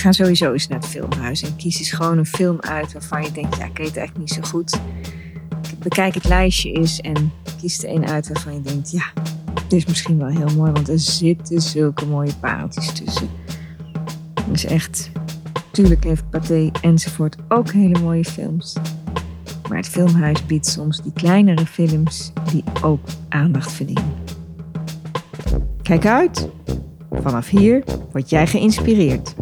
ga sowieso eens naar het filmhuis en kies eens gewoon een film uit waarvan je denkt, ja, ik weet het eigenlijk niet zo goed. Bekijk het lijstje eens en kies er een uit waarvan je denkt, ja, dit is misschien wel heel mooi, want er zitten zulke mooie pareltjes tussen. Dus echt, tuurlijk heeft Pathé enzovoort ook hele mooie films. Maar het filmhuis biedt soms die kleinere films die ook aandacht verdienen. Kijk uit! Vanaf hier word jij geïnspireerd.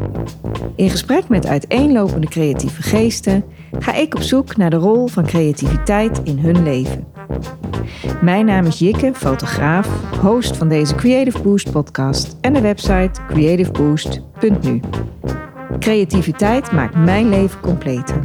In gesprek met uiteenlopende creatieve geesten ga ik op zoek naar de rol van creativiteit in hun leven. Mijn naam is Jikke, fotograaf, host van deze Creative Boost podcast en de website creativeboost.nu. Creativiteit maakt mijn leven completer.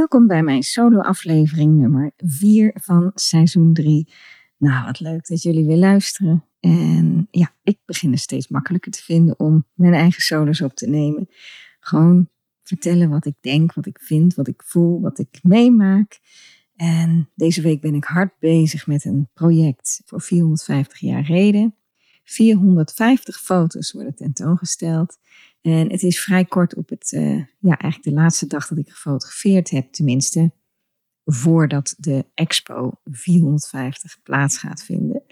Welkom bij mijn solo-aflevering nummer 4 van seizoen 3. Nou, wat leuk dat jullie weer luisteren. En ja, ik begin het steeds makkelijker te vinden om mijn eigen solos op te nemen. Gewoon vertellen wat ik denk, wat ik vind, wat ik voel, wat ik meemaak. En deze week ben ik hard bezig met een project voor 450 jaar reden. 450 foto's worden tentoongesteld. En het is vrij kort op het, uh, ja, eigenlijk de laatste dag dat ik gefotografeerd heb, tenminste, voordat de expo 450 plaats gaat vinden.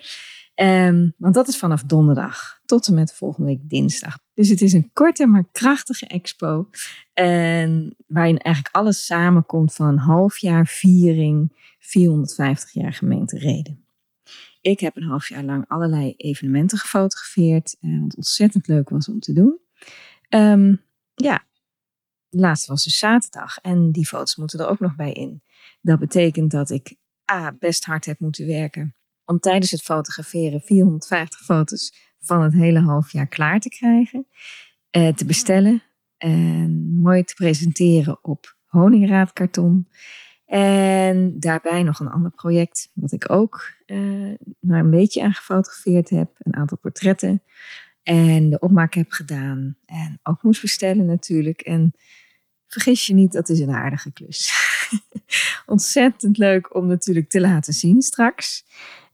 Um, want dat is vanaf donderdag tot en met volgende week dinsdag. Dus het is een korte maar krachtige expo. En waarin eigenlijk alles samenkomt van een half jaar viering 450 jaar gemeente Reden. Ik heb een half jaar lang allerlei evenementen gefotografeerd, uh, wat ontzettend leuk was om te doen. Um, ja, de laatste was dus zaterdag en die foto's moeten er ook nog bij in. Dat betekent dat ik A, best hard heb moeten werken om tijdens het fotograferen 450 foto's van het hele half jaar klaar te krijgen, eh, te bestellen en mooi te presenteren op honingraadkarton. En daarbij nog een ander project, wat ik ook uh, een beetje aan gefotografeerd heb. Een aantal portretten en de opmaak heb gedaan. En ook moest bestellen natuurlijk. En vergis je niet, dat is een aardige klus. Ontzettend leuk om natuurlijk te laten zien straks.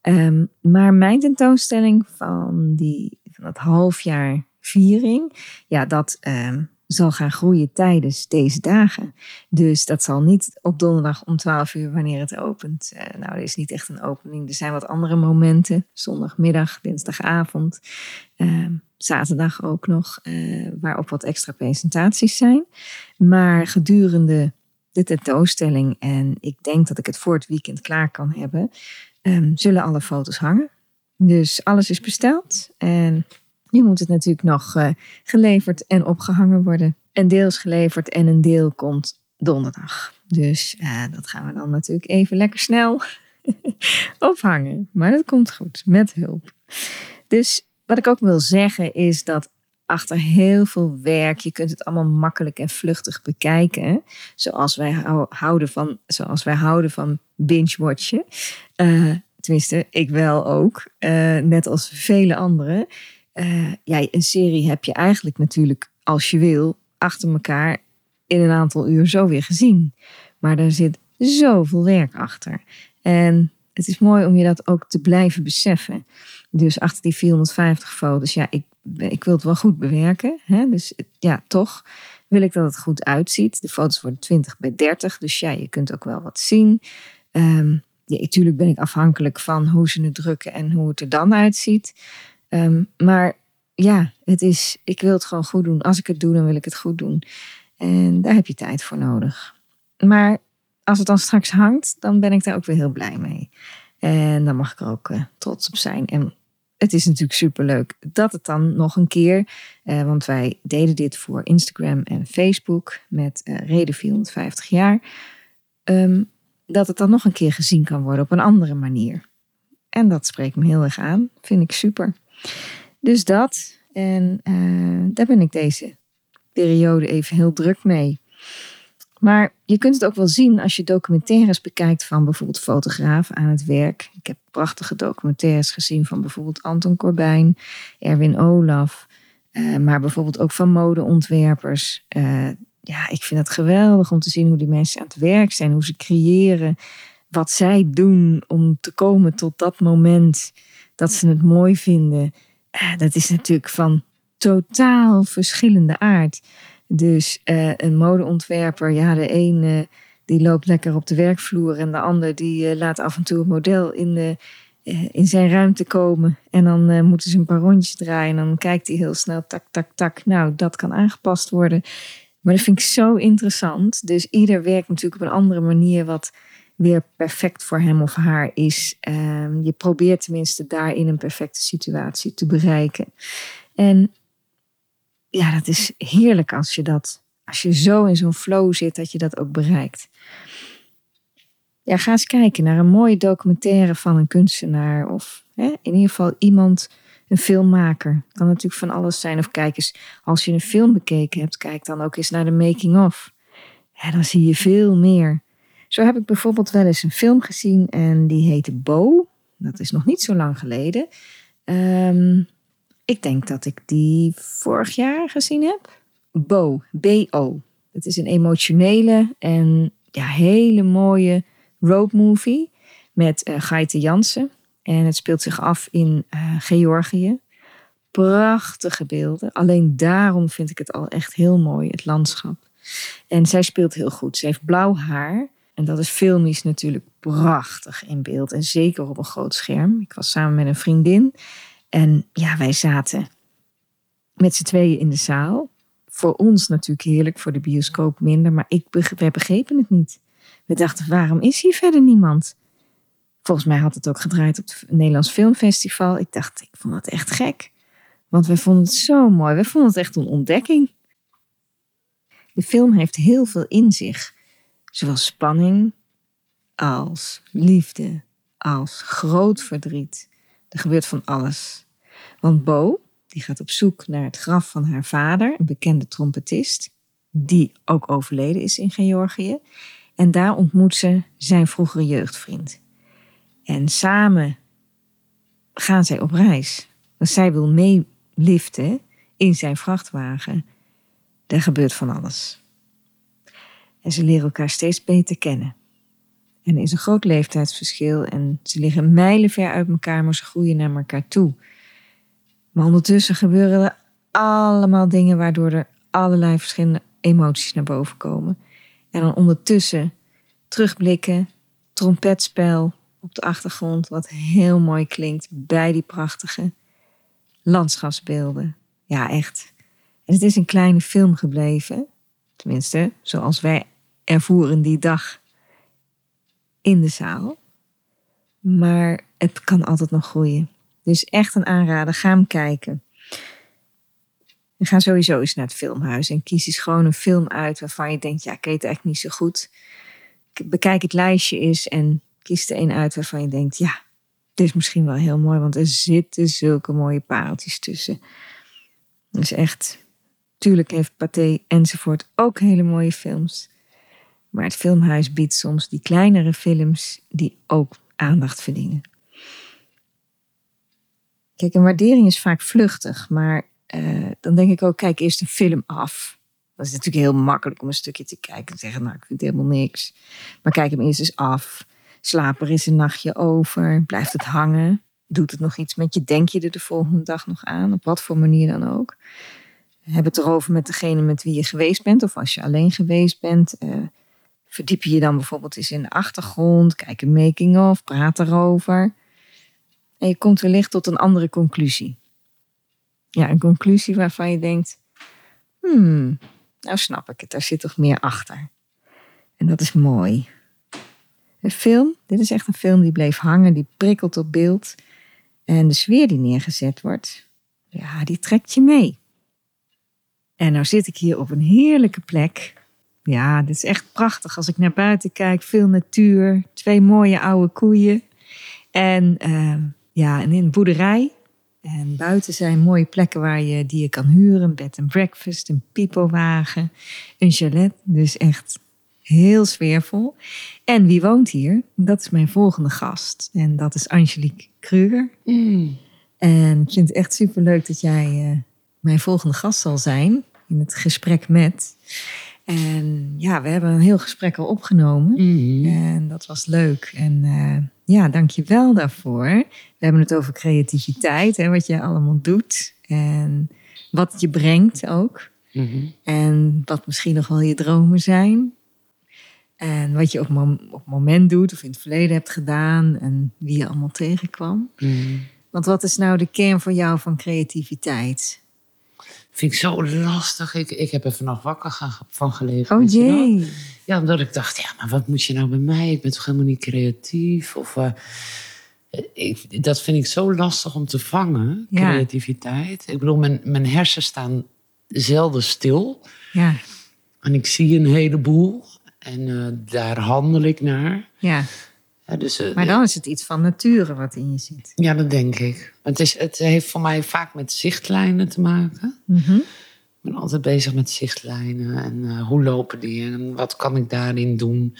Um, maar mijn tentoonstelling van, die, van dat halfjaar viering, ja, dat um, zal gaan groeien tijdens deze dagen. Dus dat zal niet op donderdag om 12 uur wanneer het opent. Uh, nou, er is niet echt een opening. Er zijn wat andere momenten. Zondagmiddag, dinsdagavond, uh, zaterdag ook nog, uh, waarop wat extra presentaties zijn. Maar gedurende de tentoonstelling, en ik denk dat ik het voor het weekend klaar kan hebben, um, zullen alle foto's hangen. Dus alles is besteld en nu moet het natuurlijk nog uh, geleverd en opgehangen worden. Een deel is geleverd en een deel komt donderdag. Dus uh, dat gaan we dan natuurlijk even lekker snel ophangen. Maar dat komt goed, met hulp. Dus wat ik ook wil zeggen is dat achter heel veel werk, je kunt het allemaal makkelijk en vluchtig bekijken. Zoals wij houden van, zoals wij houden van binge-watchen. Uh, tenminste, ik wel ook. Net als vele anderen uh, ja, een serie heb je eigenlijk natuurlijk, als je wil, achter elkaar in een aantal uur zo weer gezien. Maar daar zit zoveel werk achter. En het is mooi om je dat ook te blijven beseffen. Dus achter die 450 foto's, ja, ik, ik wil het wel goed bewerken. Hè? Dus ja, toch wil ik dat het goed uitziet. De foto's worden 20 bij 30, dus ja, je kunt ook wel wat zien. Um, ja, natuurlijk ben ik afhankelijk van hoe ze het drukken en hoe het er dan uitziet. Um, maar ja, het is, ik wil het gewoon goed doen. Als ik het doe, dan wil ik het goed doen. En daar heb je tijd voor nodig. Maar als het dan straks hangt, dan ben ik daar ook weer heel blij mee. En dan mag ik er ook uh, trots op zijn. En het is natuurlijk superleuk dat het dan nog een keer, uh, want wij deden dit voor Instagram en Facebook met uh, Reden 450 jaar, um, dat het dan nog een keer gezien kan worden op een andere manier. En dat spreekt me heel erg aan, vind ik super. Dus dat. En uh, daar ben ik deze periode even heel druk mee. Maar je kunt het ook wel zien als je documentaires bekijkt van bijvoorbeeld fotografen aan het werk. Ik heb prachtige documentaires gezien van bijvoorbeeld Anton Corbijn, Erwin Olaf. Uh, maar bijvoorbeeld ook van modeontwerpers. Uh, ja, ik vind het geweldig om te zien hoe die mensen aan het werk zijn, hoe ze creëren, wat zij doen om te komen tot dat moment dat ze het mooi vinden. Uh, dat is natuurlijk van totaal verschillende aard. Dus uh, een modeontwerper, ja, de een die loopt lekker op de werkvloer en de ander die uh, laat af en toe een model in, de, in zijn ruimte komen. En dan moeten ze een paar rondjes draaien en dan kijkt hij heel snel, tak, tak, tak. Nou, dat kan aangepast worden. Maar dat vind ik zo interessant. Dus ieder werkt natuurlijk op een andere manier wat weer perfect voor hem of haar is. Um, je probeert tenminste daarin een perfecte situatie te bereiken. En ja, dat is heerlijk als je dat, als je zo in zo'n flow zit, dat je dat ook bereikt. Ja, ga eens kijken naar een mooie documentaire van een kunstenaar of hè, in ieder geval iemand, een filmmaker. Kan natuurlijk van alles zijn. Of kijk eens, als je een film bekeken hebt, kijk dan ook eens naar de making of. Dan zie je veel meer. Zo heb ik bijvoorbeeld wel eens een film gezien en die heette Bo. Dat is nog niet zo lang geleden. Um, ik denk dat ik die vorig jaar gezien heb. Bo, B-O. Het is een emotionele en ja, hele mooie roadmovie met uh, Gaite Jansen. En het speelt zich af in uh, Georgië. Prachtige beelden. Alleen daarom vind ik het al echt heel mooi, het landschap. En zij speelt heel goed. Ze heeft blauw haar. En dat is filmisch natuurlijk prachtig in beeld. En zeker op een groot scherm. Ik was samen met een vriendin. En ja, wij zaten met z'n tweeën in de zaal. Voor ons natuurlijk heerlijk, voor de bioscoop minder. Maar ik, wij begrepen het niet. We dachten, waarom is hier verder niemand? Volgens mij had het ook gedraaid op het Nederlands Filmfestival. Ik dacht, ik vond het echt gek. Want wij vonden het zo mooi. We vonden het echt een ontdekking. De film heeft heel veel in zich. Zowel spanning als liefde, als groot verdriet. Er gebeurt van alles. Want Bo, die gaat op zoek naar het graf van haar vader, een bekende trompetist, die ook overleden is in Georgië. En daar ontmoet ze zijn vroegere jeugdvriend. En samen gaan zij op reis. Want zij wil meeliften in zijn vrachtwagen. Er gebeurt van alles. En ze leren elkaar steeds beter kennen. En er is een groot leeftijdsverschil en ze liggen mijlenver uit elkaar, maar ze groeien naar elkaar toe. Maar ondertussen gebeuren er allemaal dingen waardoor er allerlei verschillende emoties naar boven komen. En dan ondertussen terugblikken, trompetspel op de achtergrond, wat heel mooi klinkt bij die prachtige landschapsbeelden. Ja, echt. En het is een kleine film gebleven, tenminste, zoals wij ervoeren die dag in de zaal. Maar het kan altijd nog groeien. Dus echt een aanrader, ga hem kijken. En ga sowieso eens naar het filmhuis en kies eens gewoon een film uit waarvan je denkt, ja, ik weet het echt niet zo goed. Bekijk het lijstje eens en kies er een uit waarvan je denkt, ja, dit is misschien wel heel mooi, want er zitten zulke mooie pareltjes tussen. Dus echt, tuurlijk heeft Pathé enzovoort ook hele mooie films. Maar het filmhuis biedt soms die kleinere films die ook aandacht verdienen. Kijk, een waardering is vaak vluchtig, maar uh, dan denk ik ook, kijk eerst een film af. Dat is natuurlijk heel makkelijk om een stukje te kijken en zeggen, nou, ik vind helemaal niks. Maar kijk hem eerst eens af. Slaap er eens een nachtje over. Blijft het hangen? Doet het nog iets met je? Denk je er de volgende dag nog aan? Op wat voor manier dan ook. Heb het erover met degene met wie je geweest bent. Of als je alleen geweest bent. Uh, verdiep je je dan bijvoorbeeld eens in de achtergrond. Kijk een making of. Praat erover. En je komt wellicht tot een andere conclusie. Ja, een conclusie waarvan je denkt: hmm, nou snap ik het, daar zit toch meer achter. En dat is mooi. Een film, dit is echt een film die bleef hangen, die prikkelt op beeld. En de sfeer die neergezet wordt, ja, die trekt je mee. En nou zit ik hier op een heerlijke plek. Ja, dit is echt prachtig. Als ik naar buiten kijk, veel natuur, twee mooie oude koeien. En uh, ja, en in een boerderij. En buiten zijn mooie plekken waar je, die je kan huren. Een bed and breakfast, een pipowagen, een chalet. Dus echt Heel sfeervol. En wie woont hier? Dat is mijn volgende gast. En dat is Angelique Kruger. Mm. En ik vind het echt superleuk dat jij eh, mijn volgende gast zal zijn. In het gesprek met. En ja, we hebben een heel gesprek al opgenomen. Mm. En dat was leuk. En eh, ja, dank je wel daarvoor. We hebben het over creativiteit en wat je allemaal doet. En wat het je brengt ook. Mhm. En wat misschien nog wel je dromen zijn. En wat je op, mom- op moment doet of in het verleden hebt gedaan. En wie je allemaal tegenkwam. Mm. Want wat is nou de kern voor jou van creativiteit? Vind ik zo lastig. Ik, ik heb er vannacht wakker van gelegen. Oh jee. Ja, omdat ik dacht, ja, maar wat moet je nou bij mij? Ik ben toch helemaal niet creatief? Of, eh, ik, dat vind ik zo lastig om te vangen, Ja. creativiteit. Ik bedoel, mijn, mijn hersens staan zelden stil. Ja, En ik zie een heleboel. En eh, daar handel ik naar. ja. Ja, dus, eh, Maar dan is het iets van nature wat in je zit. Ja, dat denk ik. Het, is, het heeft voor mij vaak met zichtlijnen te maken. Mhm. Ik ben altijd bezig met zichtlijnen en eh, hoe lopen die en wat kan ik daarin doen.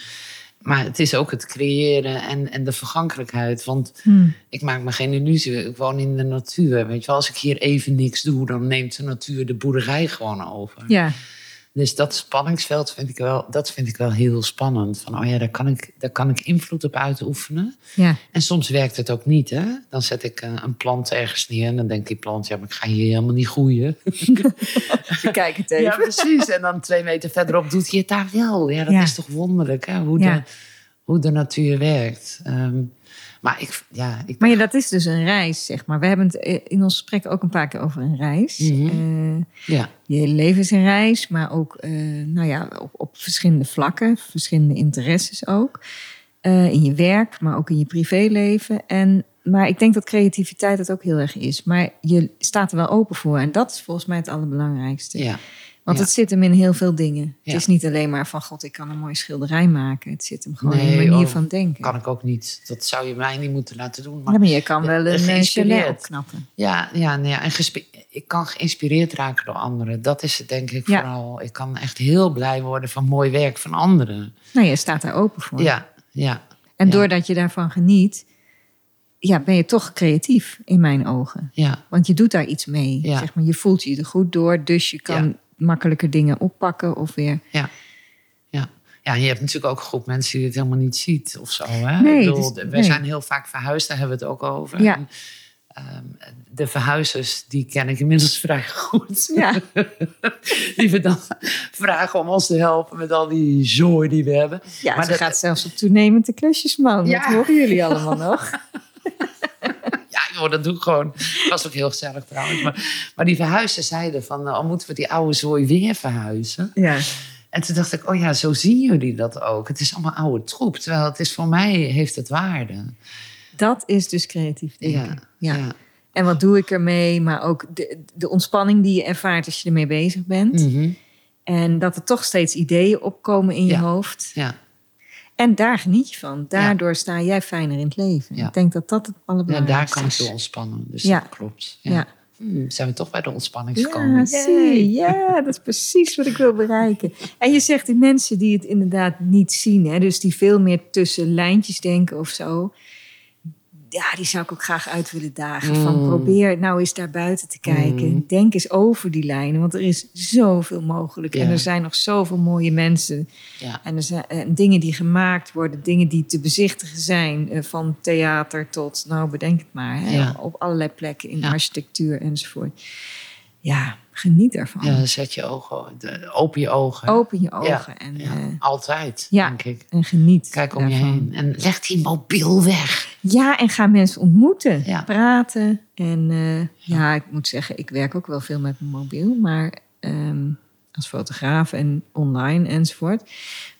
Maar het is ook het creëren en, en de vergankelijkheid. Want Hm. ik maak me geen illusie. Ik woon in de natuur. Weet je wel, als ik hier even niks doe, dan neemt de natuur de boerderij gewoon over. Ja, Dus dat spanningsveld vind ik wel, dat vind ik wel heel spannend. Van, oh ja, daar kan, ik, daar kan ik invloed op uitoefenen. ja, En soms werkt het ook niet, hè? Dan zet ik eh, een plant ergens neer en dan denkt die plant, ja, maar ik ga hier helemaal niet groeien. kijk het Ja, precies. En dan twee meter verderop doet hij het daar wel. Ja, dat Ja. is toch wonderlijk, hè? Hoe, Ja. de, hoe de natuur werkt. Ehm, maar ik, ja, ik Maar ja, dat is dus een reis, zeg maar. We hebben het in ons gesprek ook een paar keer over een reis. Mhm. Eh, ja, je hele leven is een reis, maar ook eh, nou ja, op, op verschillende vlakken, verschillende interesses ook. Eh, in je werk, maar ook in je privéleven. En, maar ik denk dat creativiteit het ook heel erg is. Maar je staat er wel open voor. En dat is volgens mij het allerbelangrijkste. ja, Want Ja. het zit hem in heel veel dingen. Het is niet alleen maar van, god, ik kan een mooie schilderij maken. Het zit hem gewoon in Nee, de manier oh, van denken. kan ik ook niet. Dat zou je mij niet moeten laten doen. Maar je kan wel een uh, geïnspireerd. opknappen. Ja, ja, nee, ja. En ik kan geïnspireerd raken door anderen. Dat is het denk ik vooral. Ik kan echt heel blij worden van mooi werk van anderen. Nou, je staat daar open voor. Ja, ja. En doordat je daarvan geniet, ja, ben je toch creatief in mijn ogen. Ja, Want je doet daar iets mee. Ja. Zeg maar, je voelt je er goed door, dus je kan Ja. Makkelijker dingen oppakken of weer. ja. Ja. ja, je hebt natuurlijk ook een groep mensen die het helemaal niet ziet of zo. Hè? Nee, Ik bedoel, dus- we nee. zijn heel vaak verhuisd, daar hebben we het ook over. Ja. En, ehm, de verhuizers, die ken ik inmiddels vrij goed. Ja, Die we dan vragen om ons te helpen met al die zooi die we hebben. ja Maar dat- gaat zelfs op toenemende klusjesman. Ja. Dat horen jullie allemaal nog. Joh, dat doe ik gewoon. Dat was ook heel gezellig trouwens. Maar, maar die verhuizers zeiden van, oh, moeten we die oude zooi weer verhuizen? Ja, En toen dacht ik, oh ja, zo zien jullie dat ook. Het is allemaal oude troep. Terwijl het is voor mij, heeft het waarde. dat is dus creatief denken. Ja, Ja. ja. En wat doe ik ermee? Maar ook de, de ontspanning die je ervaart als je ermee bezig bent. Mhm. En dat er toch steeds ideeën opkomen in je Ja. hoofd. ja. En daar geniet je van. Daardoor sta jij fijner in het leven. Ja. Ik denk dat dat het ja, daar allerbelangrijkste kan ik is. door ontspannen. Dus Ja. dat klopt. Ja. Ja. Hmm, zijn we toch bij de ontspanning Ja, zie. Ja, dat is precies wat ik wil bereiken. En je zegt die mensen die het inderdaad niet zien, hè, dus die veel meer tussen lijntjes denken of zo. Ja, die zou ik ook graag uit willen dagen. Van Mm. probeer nou eens daar buiten te kijken. Mm. Denk eens over die lijnen, want er is zoveel mogelijk. En er zijn nog zoveel mooie mensen. Ja. En er zijn en dingen die gemaakt worden, dingen die te bezichtigen zijn. eh, Van theater tot, nou bedenk het maar, hè, Ja. op allerlei plekken in architectuur enzovoort. Ja, geniet daarvan. Ja, zet je ogen, open je ogen. Open je ogen en, Ja, eh, altijd, ja. denk ik. en geniet Kijk om je heen. En leg die mobiel weg. Ja, en ga mensen ontmoeten, Ja. praten. En eh, ja, ik moet zeggen, ik werk ook wel veel met mijn mobiel, maar ehm, als fotograaf en online enzovoort.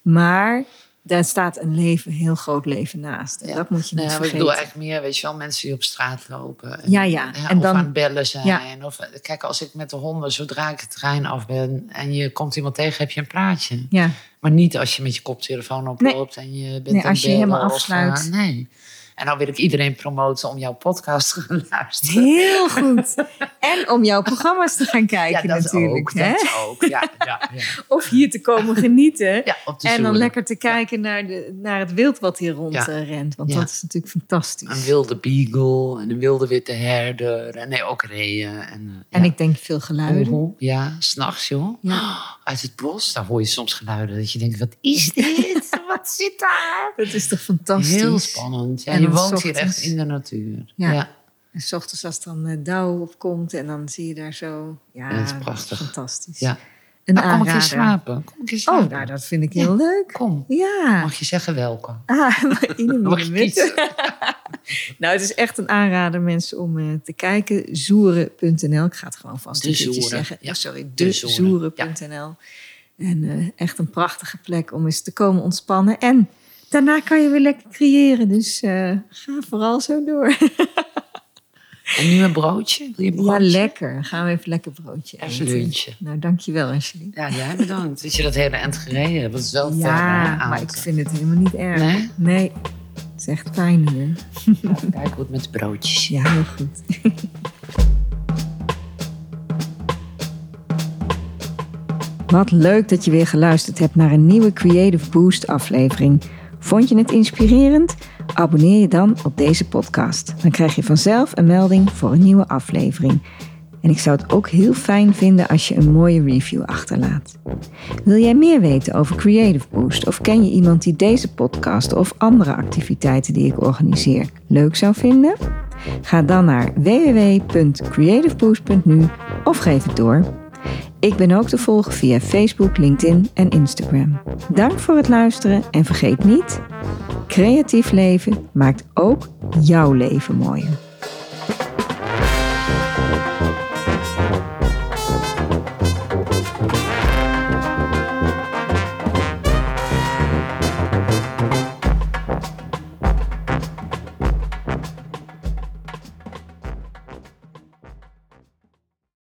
Maar daar staat een leven, heel groot leven naast. En Ja. dat moet je niet Nee, maar ik bedoel eigenlijk meer, weet je wel, mensen die op straat lopen. Ja, ja. En of dan- aan het bellen zijn. Ja. Of, kijk, als ik met de honden, zodra ik het terrein af ben en je komt iemand tegen, heb je een praatje. Ja, Maar niet als je met je koptelefoon oploopt en je bent Nee, aan als je bellen helemaal of, afsluit. eh, nee. En dan wil ik iedereen promoten om jouw podcast te gaan luisteren. Heel goed. En om jouw programma's te gaan kijken ja, dat natuurlijk. ook. hè? Dat ook. Ja, ja, ja. Of hier te komen genieten. ja op de en dan lekker te kijken naar, de, naar het wild wat hier rond Ja. eh, rent. Want Ja. dat is natuurlijk fantastisch. Een wilde beagle en een wilde witte herder. En nee, ook reeën. En, eh, En ja. ik denk veel geluiden. Oeh, Ja, s'nachts joh. Ja. Uit het bos, daar hoor je soms geluiden dat je denkt, wat is dit? wat zit daar? Dat is toch fantastisch. Heel spannend. Ja, En je dan woont hier echt in de natuur. Ja. ja. En s ochtends als dan eh, dauw opkomt en dan zie je daar zo... Ja, dat is prachtig. fantastisch. Ja. Een Nou, kom ik eens slapen? Kom ik eens slapen? Oh, nou, dat vind ik heel leuk. Kom. Ja. Mag je zeggen welke? Ah, maar in Mag je kiezen? nou, het is echt een aanrader, mensen, om eh, te kijken. Zoeren.nl. Ik ga het gewoon vast De een Zoeren, zeggen. ja. Sorry, De Zoeren, dezoeren.nl. En eh, echt een prachtige plek om eens te komen ontspannen. En daarna kan je weer lekker creëren. Dus eh, ga vooral zo door. En nu een broodje? Wil je Ja, lekker. Gaan we even lekker broodje Even eten. lunchen. Nou, dankjewel, Angelique. Ja, jij bedankt. Dat je dat hele eind gereden hebt. Dat is wel Ja, maar ik vind het helemaal niet erg. Nee? Nee, het is echt fijn hier. Even kijken hoe het met de broodjes Ja, heel goed. Wat leuk dat je weer geluisterd hebt naar een nieuwe Creative Boost aflevering. Vond je het inspirerend? Abonneer je dan op deze podcast. Dan krijg je vanzelf een melding voor een nieuwe aflevering. En ik zou het ook heel fijn vinden als je een mooie review achterlaat. Wil jij meer weten over Creative Boost of ken je iemand die deze podcast of andere activiteiten die ik organiseer leuk zou vinden? Ga dan naar www.creativeboost.nu of geef het door. Ik ben ook te volgen via Facebook, LinkedIn en Instagram. Dank voor het luisteren en vergeet niet: creatief leven maakt ook jouw leven mooier.